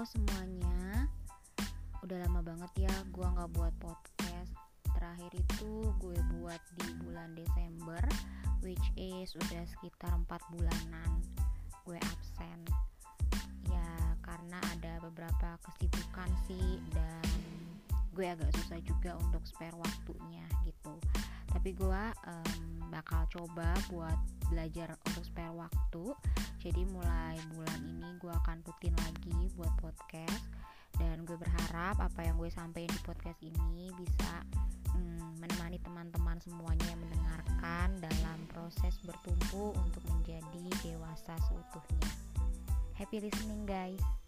halo semuanya. Udah lama banget ya gue nggak buat podcast. Terakhir itu gue buat di bulan Desember which is udah sekitar 4 bulanan gue absen. Ya karena ada beberapa kesibukan sih dan gue agak susah juga untuk spare waktunya gitu. Tapi gue um, bakal coba buat belajar untuk spare waktu. Jadi mulai bulan ini gue akan rutin lagi berharap apa yang gue sampaikan di podcast ini bisa hmm, menemani teman-teman semuanya yang mendengarkan dalam proses bertumbuh untuk menjadi dewasa seutuhnya. Happy listening guys.